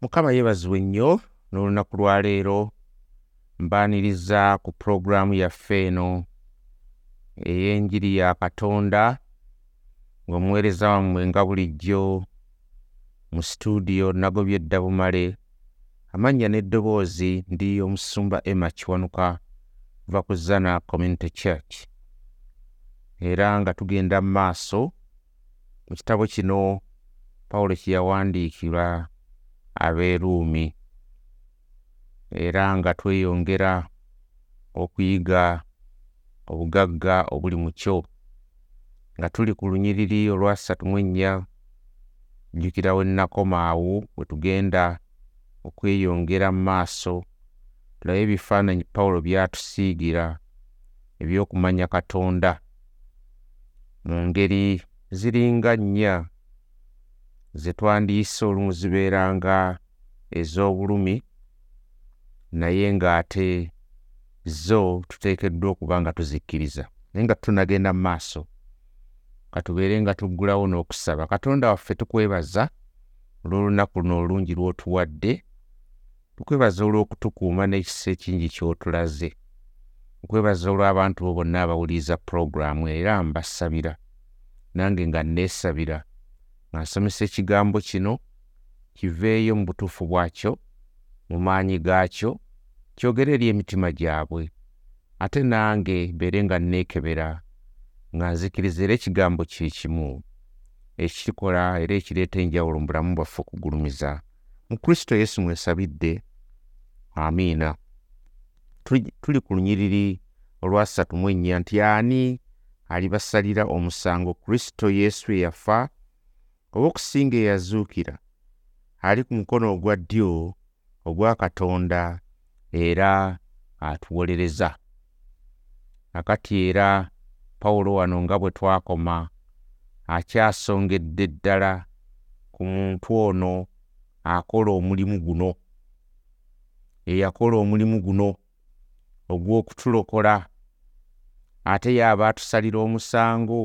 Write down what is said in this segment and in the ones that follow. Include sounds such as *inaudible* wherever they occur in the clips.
mukama yeebazibwe nnyo n'olunaku lwaleero mbaaniriza ku pulogulaamu yaffe eno ey'enjiri ya katonda ng'omuweereza wammwe nga bulijjo mu situdiyo nagobye edda bumale amannya n'eddoboozi ndi omusumba emma kiwanuka va ku zana community church. Era nga tugenda mu maaso mu kitabo kino pawulo kye yawandiikira ab'eruumi era nga tweyongera okuyiga obugagga obuli mu kyo nga tuli ku lunyiriri olwasatu mu ennya jjukira we nnakoma awo bwe tugenda okweyongera mu maaso. Tulabe ebifaananyi pawulo by'atusiigira eby'okumanya katonda mu ngeri ziringa nnya ze twandiyise olumu zibeeranga ez'obulumi naye ng'ate zo tuteekeddwa okuba nga tuzikkiriza. Naye nga tunagenda mu maaso katubeere nga tuggulawo n'okusaba. Katonda waffe tukwebaza olw'olunaku luno olulungi lw'otuwadde tukwebaza olw'okutukuuma n'ekisa ekingi ky'otulaze. Nkwebaza olw'abantu bo bonna abawuliriza pulogulaamu era mbasabira nange nga neesabira nga nsomesa ekigambo kino kiveeyo mu butuufu bwakyo mu maanyi gaakyo kyogere eri emitima gyabwe. Ate nange mbeere nga neekebera nga nzikiriza era ekigambo kye kimu ekikola era ekireeta enjawulo mu bulamu bwaffe okugulumiza. Mu kristo yesu mwesabidde amiina. Tuli ku lunyiriri olwasatu mu ennya nti ani alibasalira omusango kristo yesu eyafa oba okusinga eyazuukira ali ku mukono ogwa ddyo ogwa katonda era atuwolereza nakati era pawulo wano nga bwe twakoma akyasongedde ddala ku muntu ono akola omulimu guno eyakola omulimu guno ogw'okutulokola ate yaaba atusalira omusango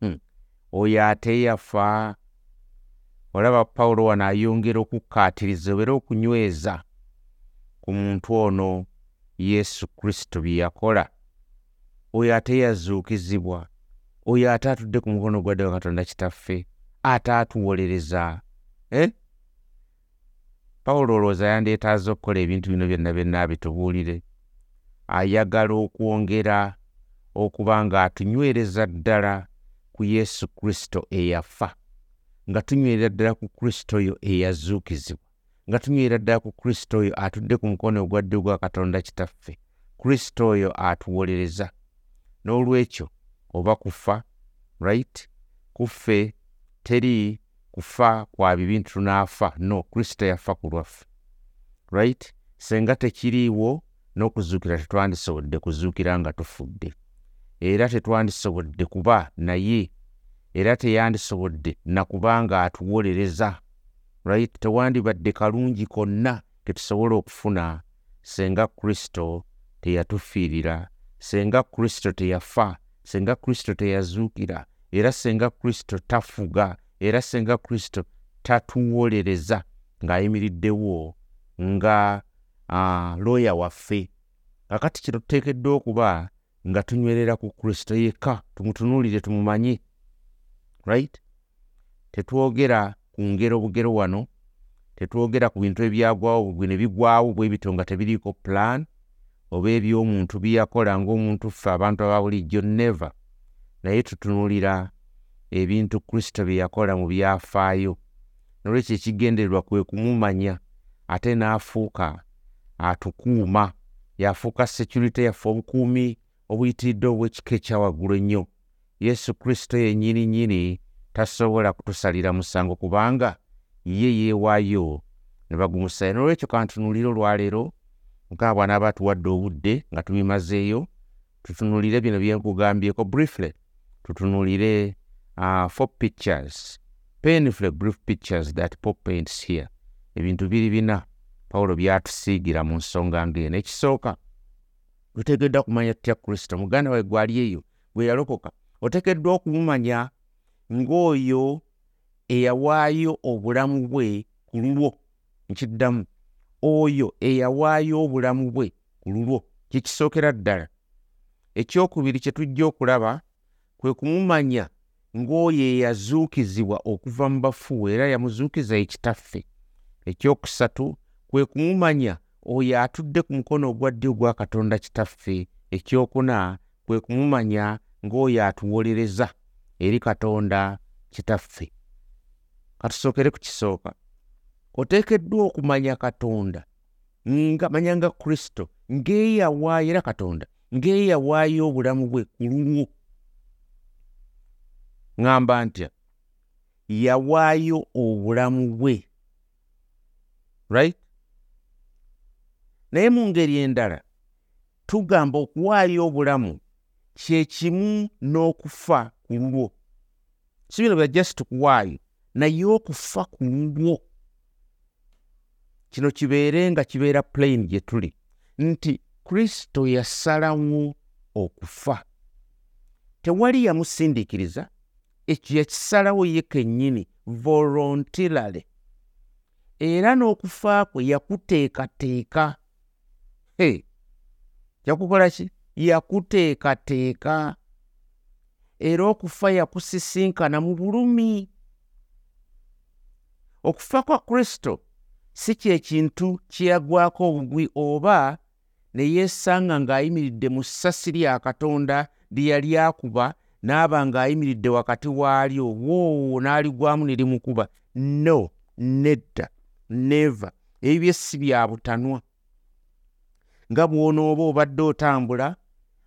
hmm. oyo ate yafa olaba pawulo wano ayongera okukkaatiriza obeera okunyweza ku muntu ono yesu kristo bye yakola. Oyo ate yazuukizibwa oyo ate atudde ku mukono gwa ddala katonda kitaffe ate atuwolereza eh? pawulo olowooza yandeetaaza okukola ebintu bino byonna byonna bitubuulire ayagala okwongera okuba nga atunywereza ddala ku yesu kristo eyafa nga tunywerera ddala ku kristo oyo eyazuukizibwa nga tunywerera ddala ku kristo oyo atudde ku mukono ogwadde gwa katonda kitaffe kristo oyo atuwolereza. N'olwekyo oba kufa right? Kuffe teri kufa kwa bibintu tunaafa. No kristo yafa ku lwaffe right? Senga tekiriiwo n'okuzuukira tetwandisobodde kuzuukira nga tufudde. Era tetwandisobodde kuba naye era teyandisobodde nakubanga atuwolereza right? Tewandibadde kalungi konna ke tusobola okufuna senga kristo teyatufiirira senga kristo teyafa senga kristo teyazuukira era senga kristo tafuga era senga kristo tatuwolereza ng'ayimiriddewo nga uh, looya waffe. Kakati kino tuteekeddwa okuba nga tunywerera ku kristo yekka tumutunuulire tumumanye right? Tetwogera ku ngero bugero wano tetwogera ku bintu ebyagwawo bwe ne bigwawo bwe bityo nga tebiriiko plan oba ebyomuntu byeyakola ng'omuntu ffe abantu aba bulijjo neva naye tutunuulira ebintu kristo bye yakola mu byafaayo. Nolwekyo ekigendererwa kwe kumumanya ate n'afuuka atukuuma. Yafuuka security yaffe obukuumi obuyitiridde obw'ekika ekyawaggulu ennyo yesu kristo yennyini nnyini tasobola kutusalira musango kubanga ye yeewaayo. Ne bagumusaya nolwekyo kantunuulire olwaleero mukama bw'anaaba atuwadde obudde nga tubimazeeyo tutunuulire bino bye nkugambyeko briefly tutunuulire uh, four pictures painfully brief pictures that paul paints here. Ebintu biri bina pawulo byatusiigira mu nsonga ng'eno. Ekisooka tuteekeddwa kumanya tutya kristo. Muganda we gwali eyo bwe yalokoka oteekeddwa okumumanya ng'oyo eyawaayo obulamu bwe ku lulwo nkiddamu oyo eyawaayo obulamu bwe ku lulwo kyekisookera ddala. Ekyokubiri kye tujja okulaba kwe kumumanya ng'oyo eyazuukizibwa okuva mu bafu era yamuzuukiza ekitaffe. Ekyokusatu kwe kumumanya oyo atudde ku mukono ogwa ddyo ogwa katonda kitaffe. Ekyokuna kwe kumumanya ng'oyo atuwolereza eri katonda kitaffe. Katusookere ku kisooka oteekeddwa okumanya katonda nga manya nga kristo ng'eyawaayo era katonda ng'eyawaayo obulamu bwe ku lulwo ŋŋamba ntya? Yawaayo obulamu bwe. Right? Naye mu ngeri endala tugamba okuwaayo obulamu kye kimu n'okufa ku lulwo si bino bya just kuwaayo naye okufa ku lulwo kino kibeere nga kibeera plain gye tuli. Nti kristo yasalawo okufa. Tewali yamusindiikiriza ekyo yakisalawo ye kennyini volontirale era n'okufa kwe yakuteekateeka. Hey, yakukola ki yakuteekateeka era okufa yakusisinkana mu bulumi. Okufa kwa kristo si kyekintu kyeyagwako obugwi oba ne yeesanga ng'ayimiridde mu ssasi lya katonda lye yali akuba n'aba ng'ayimiridde wakati waalyo woowo n'aligwamu ne limukuba. No nedda neva ebyo si bya butanwa. Nga bw'onooba obadde otambula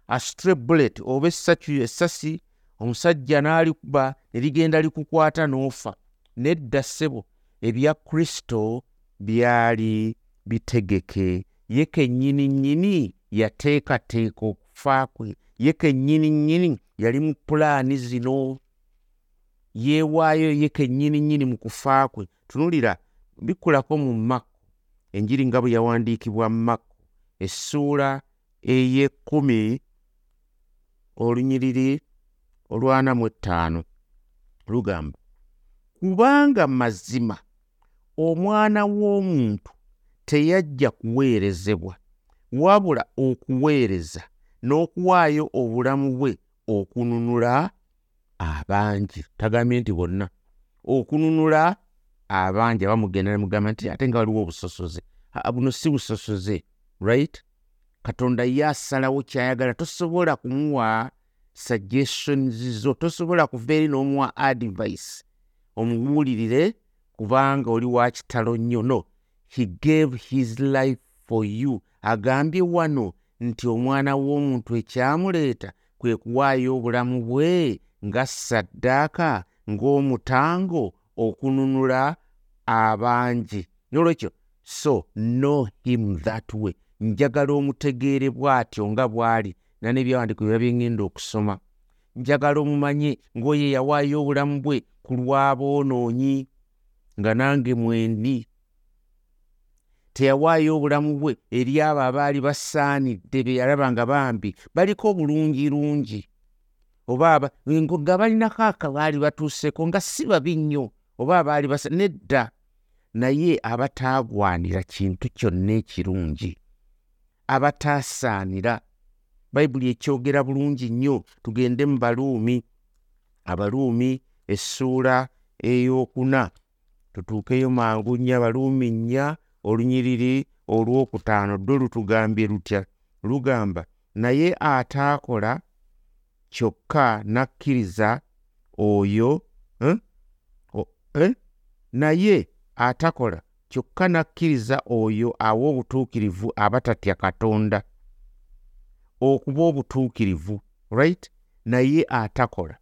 astre bullet oba essasi omusajja n'alikuba ne ligenda likukwata n'ofa nedda ssebo ebya kristo byali bitegeke. Ye kennyini nnyini yateekateeka okufa kwe. Ye kennyini nnyini yali mu pulaani zino. Yeewaayo ye kennyini nnyini mu kufa kwe. Tunulira bikulako mu makko enjiri nga bwe yawandiikibwa makko essuula ey'ekkumi olunyiriri olwana mu ettaano lugamba kubanga mazima omwana w'omuntu teyajja kuweerezebwa wabula okuweereza n'okuwaayo obulamu bwe okununula abangi. Tagambye nti bonna. Okununula abangi abamugenda ne mugamba nti ate nga waliwo obusosoze. Buno si busosoze right katonda ye asalawo kyayagala tosobola kumuwa suggestions zo tosobola kuva eri n'omuwa advice. Omuwulirire kubanga oli wa kitalo nnyo. No he gave his life for you. Agambye wano nti omwana w'omuntu ekyamuleeta kwe kuwaayo obulamu bwe nga saddaaka ng'omutango okununula abangi. Nolwekyo so know him that way njagala omutegeere bw'atyo nga bw'ali na n'ebyawandiiko biba byeŋŋenda okusoma. Njagala omumanye ng'oyo yawaayo obulamu bwe ku lw'aboonoonyi nga nange mwendi teyawaayo obulamu bwe eri abo abaali basaanidde be yalaba nga bambi baliko bulungirungi oba nga balinako akabaali batuuseko nga si babi nnyo oba abaali basa nedda. Naye abataagwanira kintu kyonna ekirungi abataasaanira bayibuli ekyogera bulungi nnyo tugende mu baluumi. Abaluumi essuula ey'okuna. Tutuukeyo mangu nnya baluumi nnya olunyiriri olwokutaano ddwe lutugambye lutya. Lugamba naye ataakola kyokka nakkiriza oyo eh? o, eh? naye atakola kyokka nakkiriza oyo awa obutuukirivu abatatya katonda okuba obutuukirivu right? Naye atakola.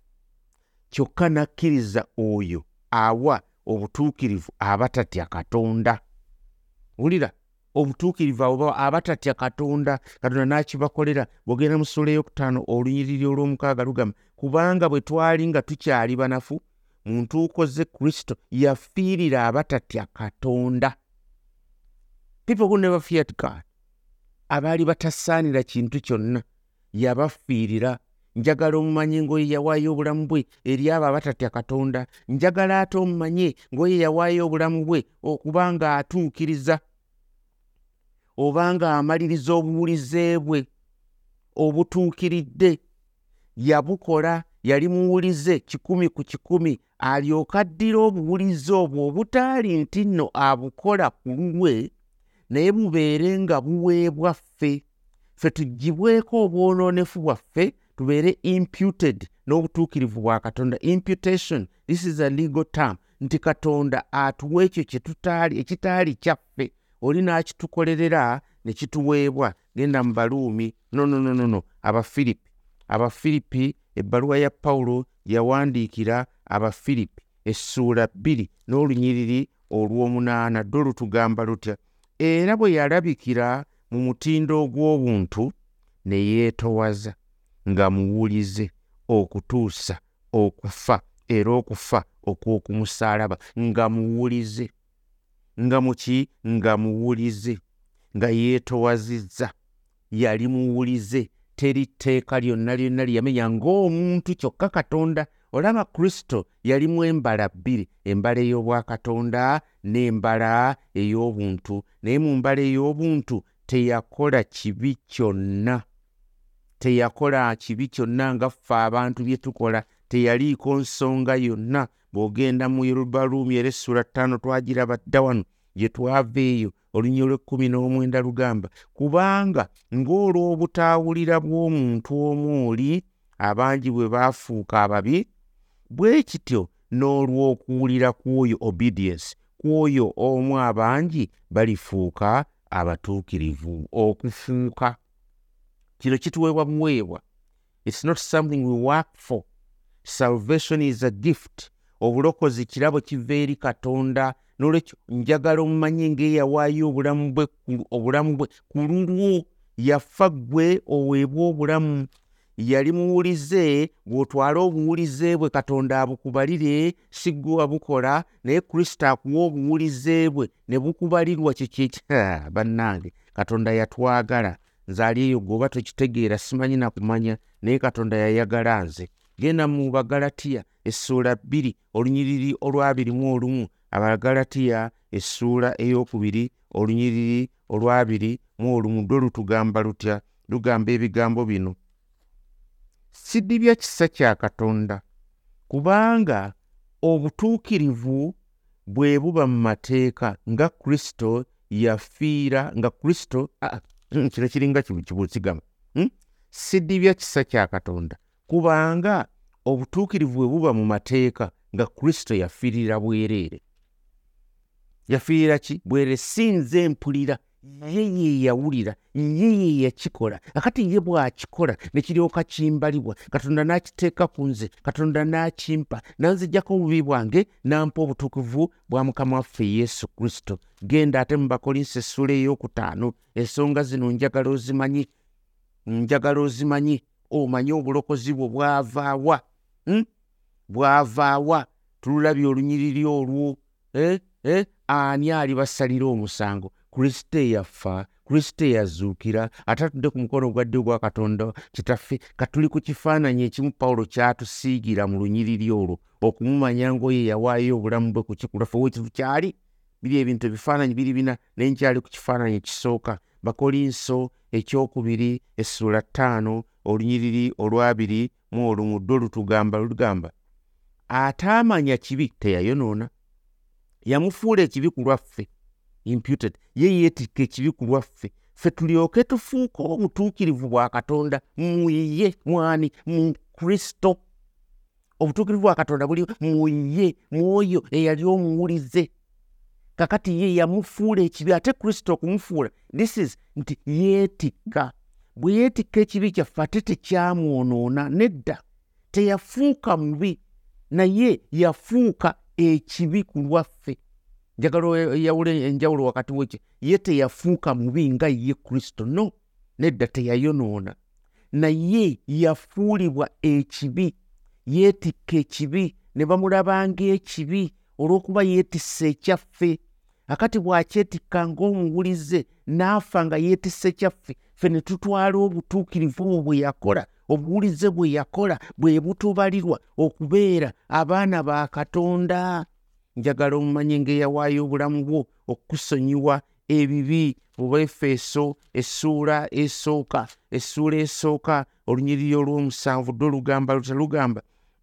Kyokka nakkiriza oyo awa obutuukirivu abatatya katonda. Wulira obutuukirivu abo abatatya katonda katonda n'akibakolera bw'ogenda mu ssuula eyokutaano olunyiriri olw'omukaaga lugamba kubanga bwe twali nga tukyali banafu mu ntuuko ze kristo yafiirira abatatya katonda. People who never feared god abaali batasaanira kintu kyonna yabafiirira. Njagala omumanye ngaoyo yawaayo obulamu bwe eri abo abatatya katonda. Njagala ate omumanye ngaoyo yawaayo obulamu bwe okuba nga atuukiriza oba nga amaliriza obuwulize bwe obutuukiridde. Yabukola yali muwulize kikumi ku kikumi alyoka addira obuwulize obwo obutaali nti nno abukola ku lulwe naye bubeere nga buweebwa ffe ffe tugibweko obwonoonefu bwaffe tubeere imputed n'obutuukirivu bwa katonda. Imputation this is a legal term. Nti katonda atuwa ekyo kyetutaali ekitaali kyaffe. Oli n'akitukolerera ne kituweebwa. Genda mu baluumi. Nonononono abafiripi abafiripi ebbaluwa ya pawulo yawandiikira abafiripi essuula bbiri n'olunyiriri olw'omunaana ddwe lutugamba lutya era bwe yalabikira mu mutindo ogw'obuntu ne yeetowaza nga muwulize okutuusa okufa era okufa okw'okumusaalaba nga muwulize nga muki nga muwulize nga yeetowazizza yali muwulize teri tteeka lyonna lyonna lyeyamenya ng'omuntu kyokka katonda. Olaba kristo yalimu embala bbiri embala ey'obwakatonda n'embala ey'obuntu naye mu mbala ey'obuntu teyakola kibi kyonna. Teyakola kibi kyonna nga ffe abantu bye tukola. Teyaliiko nsonga yonna. Bw'ogenda mu yerubaluumi era essula ttaano twagiraba dda wano gye twava eyo olunyi olw'ekkumi n'omwenda lugamba kubanga ng'olw'obutaawulira bw'omuntu omu oli abangi bwe baafuuka ababi bwe kityo n'olw'okuwulira kw'oyo obedience kw'oyo omu abangi balifuuka abatuukirivu okufuuka. Kino kituweebwa buweebwa its not something we work for. Salvation is a gift obulokozi kirabo kiva eri katonda nolwekyo njagala omumanye ngaeyawaayo obulamu bwe obulamu bwe. Ku lulwo yafa ggwe oweebwa obulamu yali muwulize bw'otwala obuwulize bwe katonda abukubalire si ggwe wabukola naye kristo akuwa obuwulize bwe ne bukubalirwa kyekyeki bannange katonda yatwagala. Nze ali eyo gweoba tekitegeera simanyi nakumanya naye katonda yayagala nze genda mu bagalatiya essuula bbiri olunyiriri olwabiri mu olumu. Abagalatiya essuula ey'okubiri olunyiriri olwabiri mu olumu. Lwe lutugamba lutya? Lugamba ebigambo bino. Sidibya kisa kya katonda kubanga obutuukirivu bwe buba mu mateeka nga kristo yafiira nga kristo kino kiringa kibuusigama hmm? sidibya kisa kya katonda kubanga obutuukirivu bwe buba mu mateeka nga kristo yafiirira bwereere. Yafiirira ki? Bwere si nze mpulira ye yeyawulira ye yeyakikola akati ye bw'akikola ne kiryoka kimbalibwa katonda n'akiteeka ku nze katonda n'akimpa nanzijjako obubi bwange nampa obutukuvu bwa mukama waffe yesu kristo. Genda ate mu bakolinsi essula ey'okutaano ensonga zino njagala ozimanyi njagala ozimanyi omanye obulokozi bwe bwavaawa hmm? bwavaawa tululabye olunyiriri olwo eh? eh? ani ali basalira omusango kristo eyafa kristo eyazuukira ate atudde ku mukono ogwadde ogwa katonda kitaffe katuli ku kifaananyi ekimu pawulo kyatusiigira mu lunyiriri olwo okumumanya ngaoyo yawaayo obulamu bwe ku kikulaffe wekitu kyali biri ebintu ebifaananyi biri bina naye nkyali ku kifaananyi ekisooka bakolinso ekyokubiri essula ttaano olunyiriri olwabiri mu olumuddwe olutugamba lugamba ataamanya kibi teyayonoona. Yamufuula ekibi ku lwaffe imputed ye yeetikka ekibi ku lwaffe. Ffe tulyoke tufuuka obutuukirivu bwa katonda muye mwani mu kristo. Obutuukirivu bwa katonda buli muye mwoyo eyali omuwulize. Kakati ye yamufuula ekibi ate kristo okumufuula. This is nti yeetikka bwe yeetikka ekibi kyaffe ate tekyamwonoona nedda teyafuuka mubi naye yafuuka ekibi ku lwaffe. Njagala yawula enjawulo wakati wekyo ye teyafuuka mubi nga ye kristo. No nedda teyayonoona. Naye yafuulibwa ekibi yeetikka ekibi ne bamulabanga ekibi olw'okuba yeetisse ekyaffe. Akati bw'akyetikka ng'omuwulize n'afa nga yeetisse ekyaffe ffe ne tutwala obutuukirivu obwo bwe yakola obuwulize bwe yakola bwe butubalirwa okubeera abaana ba katonda. Njagala omumanye ng'eyawaayo obulamu bwo okukusonyiwa ebibi obwefeeso essuula esooka essuula esooka olunyiriri olw'omusanvu dde olugamba luta lugamba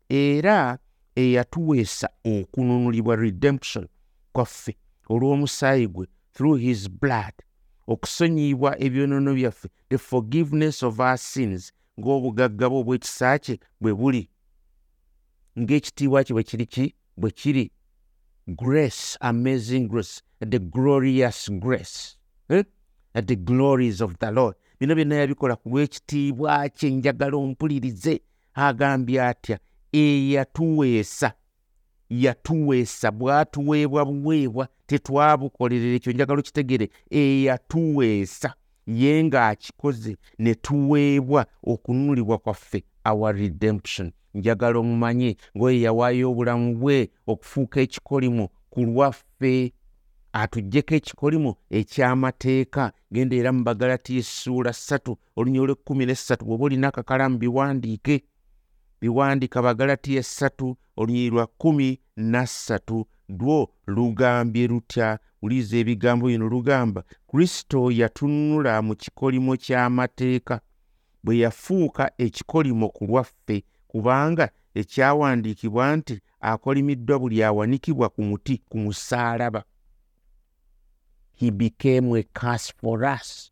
era eyatuweesa okununulibwa redemption kwaffe olw'omusaayi gwe through his blood okusonyiyibwa ebyonoono byaffe. The forgiveness of our sins. Ng'obugagga bwe obw'ekisa kye bwe buli. Ng'ekitiibwa kye bwe kiri ki? Bwe kiri. Grace amazing grace. The glorious grace. Eh? the glories of the lord. Bino byonna yabikola ku lw'ekitiibwa kye njagala ompulirize. Agambye atya? Eyatuweesa yatuweesa bwatuweebwa buweebwa tetwabukolerera ekyo njagala okitegere eyatuweesa ye ng'akikoze ne tuweebwa okununulibwa kwaffe our redemption. Njagala omumanye ngaoyo yawaayo obulamu bwe okufuuka ekikolimo ku lwaffe atuggyeko ekikolimo eky'amateeka. Genda era mu bagalati essuula ssatu olunya olw'ekkumi n'essatu bw'oba olina akakalamu biwandiike. Biwandiika bagalati essatu olunyiri lwa kkumi nassatu lwo lugambye lutya wuliriza ebigambo bino lugamba kristo yatununula mu kikolimo ky'amateeka bwe yafuuka ekikolimo ku lwaffe kubanga ekyawandiikibwa nti akolimiddwa buli awanikibwa ku muti ku musaalaba. He became a curse for us.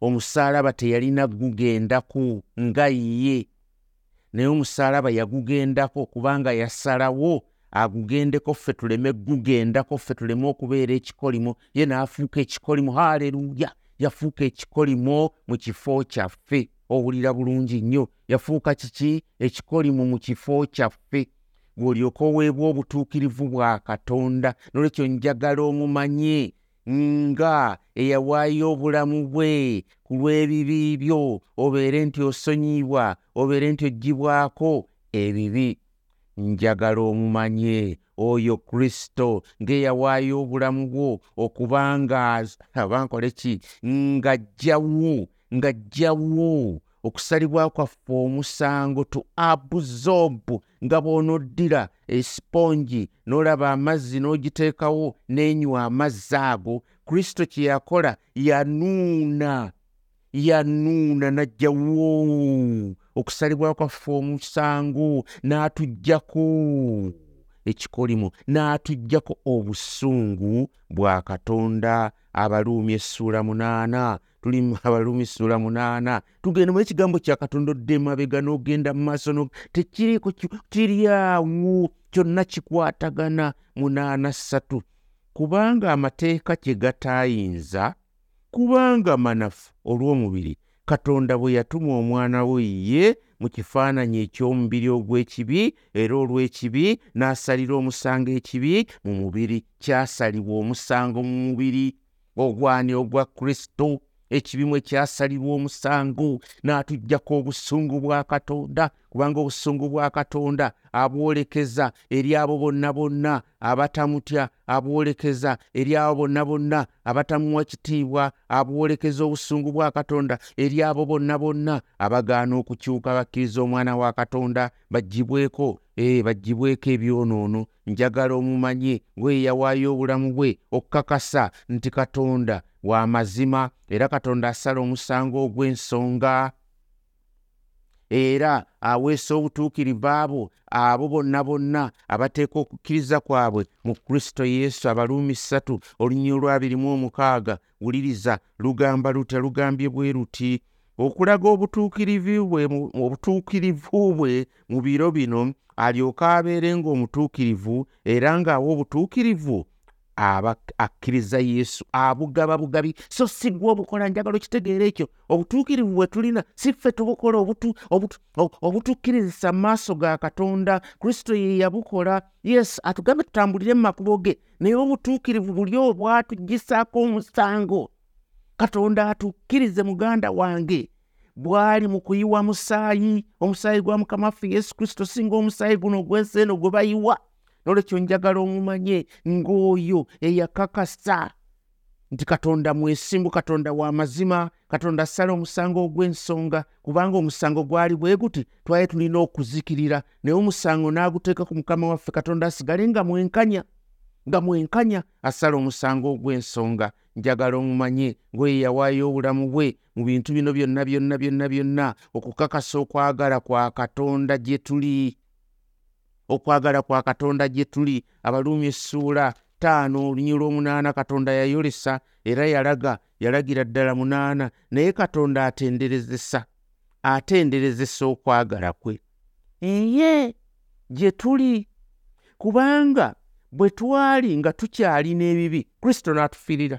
Omusaalaba teyalina gugendaku nga ye naye omusaalaba yagugendako kubanga yasalawo agugendeko ffe tuleme gugendako ffe tuleme okubeera ekikolimo ye n'afuuka ekikolimo haleluya yafuuka ekikolimo mu kifo kyaffe owulira bulungi nnyo yafuuka kiki? Ekikolimo mu kifo kyaffe bw'olyoka oweebwa obutuukirivu bwa katonda nolwekyo njagala omumanye nga eyawaayo obulamu bwe ku lw'ebibi byo obeere nti osonyiibwa obeere nti oggibwako ebibi njagala omumanye oyo kristo ng'eyawaayo obulamu bwo okubanga abankole ki ng'ajjawo ng'ajjawo okusalibwa kwaffe omusango tu abuzobu nga bw'onoddira esipongi n'olaba amazzi n'ogiteekawo n'enywa amazzi ago. Kristo kye yakola yanuuna yanuuna n'ajjawo okusalibwa kwaffe omusango n'atuggyako ekikolimo n'atuggyako obusungu bwa katonda. Abaluumi essuula munaana tuli *laughs* abaluumi ssuula munaana. Tugenda mu ekigambo kya katonda odde emabega n'ogenda mu maaso tekiriiko kiri awo kyonna kikwatagana munaana ssatu. Kubanga amateeka kye gataayinza kubanga manafu olw'omubiri katonda bwe yatuma omwana we ye mu kifaananyi eky'omubiri ogw'ekibi era olw'ekibi n'asalira omusango ekibi mu mubiri kyasalibwa omusango mu mubiri. Ogwani ogwa kristo ekibimu ekyasalirwa omusango n'atuggyako obusungu bwa katonda kubanga obusungu bwa katonda abwolekeza eri abo bonna bonna abatamutya abwolekeza eri abo bonna bonna abatamuwa kitiibwa abwolekeza obusungu bwa katonda eri abo bonna bonna abagaana okukyuka bakkiriza omwana wa katonda baggibweko ee baggibweko ebyonoono. Njagala omumanye ngweyawaayo obulamu bwe okukakasa nti katonda wa mazima era katonda asala omusango ogw'ensonga. Era aweesa obutuukirivu abo abo bonna bonna abateeka okukkiriza kwabwe mu kristo yesu abaluumi ssatu olunyiri olwabirimu omukaaga wuliriza lugamba lutya lugambye bwe ruti okulaga obutuukirivu bwe obutuukirivu bwe mu biro bino alyoke abeere ng'omutuukirivu era ng'awa obutuukirivu akkiriza yesu abugaba bugabi. So si gwe obukola njagala okitegeera ekyo obutuukirivu bwe tulina si ffe tubukola obutukkirizisa mu maaso ga katonda kristo ye yabukola. Yes atugambe tutambulire mu makubo ge naye obutuukirivu buli obwatugisaako omusango. Katonda atukkirize muganda wange bwali mu kuyiwa musaayi omusaayi gwa mukama waffe yesu kristo singa omusaayi guno ogw'ensi eno gwe bayiwa nolwekyo njagala omumanye ng'oyo eyakakasa. Nti katonda mwesimbu katonda wa mazima katonda assala omusango ogw'ensonga kubanga omusango gwali bwe guti twali tulina okuzikirira. Naye omusango n'aguteeka ku mukama waffe katonda asigale nga mwenkanya nga mwenkanya asala omusango ogw'ensonga. Njagala omumanye ng'oye yawaayo obulamu bwe mu bintu bino byonna byonna byonna byonna okukakasa okwagala kwa katonda gye tuli okwagala kwa katonda gye tuli abaluumi essuula ttaano olunyi lw'omunaana katonda yayolesa era yalaga yalagira ddala munaana naye katonda atenderezesa atenderezesa okwagala kwe. Eye gye tuli kubanga bwe twali nga tukyalina ebibi kristo n'atufiirira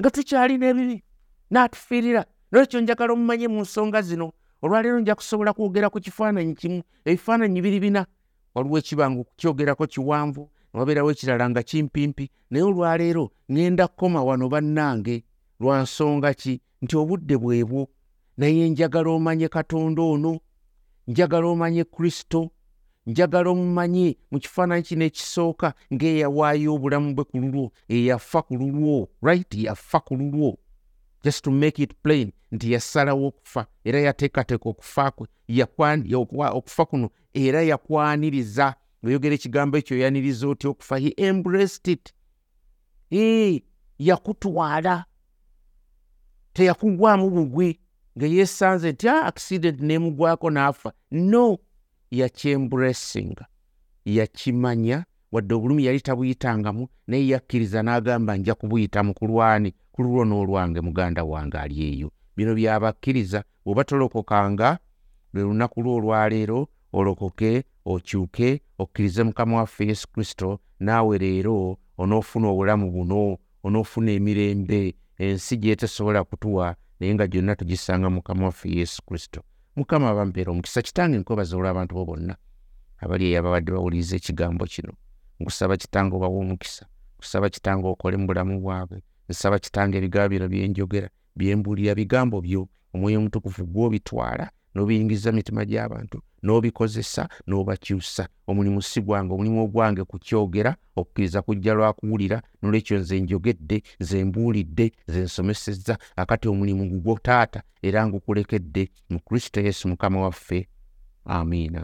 nga tukyalina ebibi n'atufiirira nolwekyo njagala omumanye mu nsonga zino olwaleero nja kusobola kwogera ku kifaananyi kimu ebifaananyi biri bina waliwo ekibanga okukyogerako kiwanvu wabeerawo ekirala nga kimpimpi naye olwaleero ŋŋenda kukoma wano bannange lwa nsonga ki? Nti obudde bwebwo naye njagala omanye katonda ono njagala omanye kristo njagala omumanye mu kifaananyi kino ekisooka ng'eyawaayo obulamu bwe ku lulwo eyafa ku lulwo right yafa ku lulwo just to make it plain nti yasalawo okufa era yateekateeka okufa kwe okufa kuno era yakwaniriza oyogera ekigambo ekyo oyaniriza otya okufa? He embraced it. Ee yakutwala. Teyakugwamu bugwi. Nga yeesanze nti a ah, accident neemugwako n'afa. No yakyembracinga yakimanya wadde obulumi yali tabuyitangamu naye yakkiriza n'agamba nja kubuyita mu kulwani ku lulwo n'olwange muganda wange ali eyo. Bino byabakkiriza bw'oba tolokokanga lwe lunaku lw'olwaleero olokoke okyuke okkirize mukama waffe yesu kristo naawe leero onoofuna obulamu buno onoofuna emirembe ensi gyetesobola kutuwa naye nga gyonna tugisanga mukama waffe yesu kristo. Mukama abampeera omukisa kitange nkwebaza olw'abantu bo bonna abali eyo ababadde bawuliriza ekigambo kino. Nkusaba kitange obawa omukisa kusaba kitange okole mu bulamu bwabwe nsaba kitange ebigambo bino byenjogera byembuulira bigambo byo omwoyo omutukuvu gw'obitwala n'obiyingiza mitima gy'abantu n'obikozesa n'obakyusa. Omulimu si gwange omulimu ogwange kukyogera okukkiriza kujja lwakuwulira nolwekyo nze njogedde nze mbuulidde nze nsomesezza akati omulimu gugwo taata era ngukulekedde mu kristo yesu mukama waffe. Amiina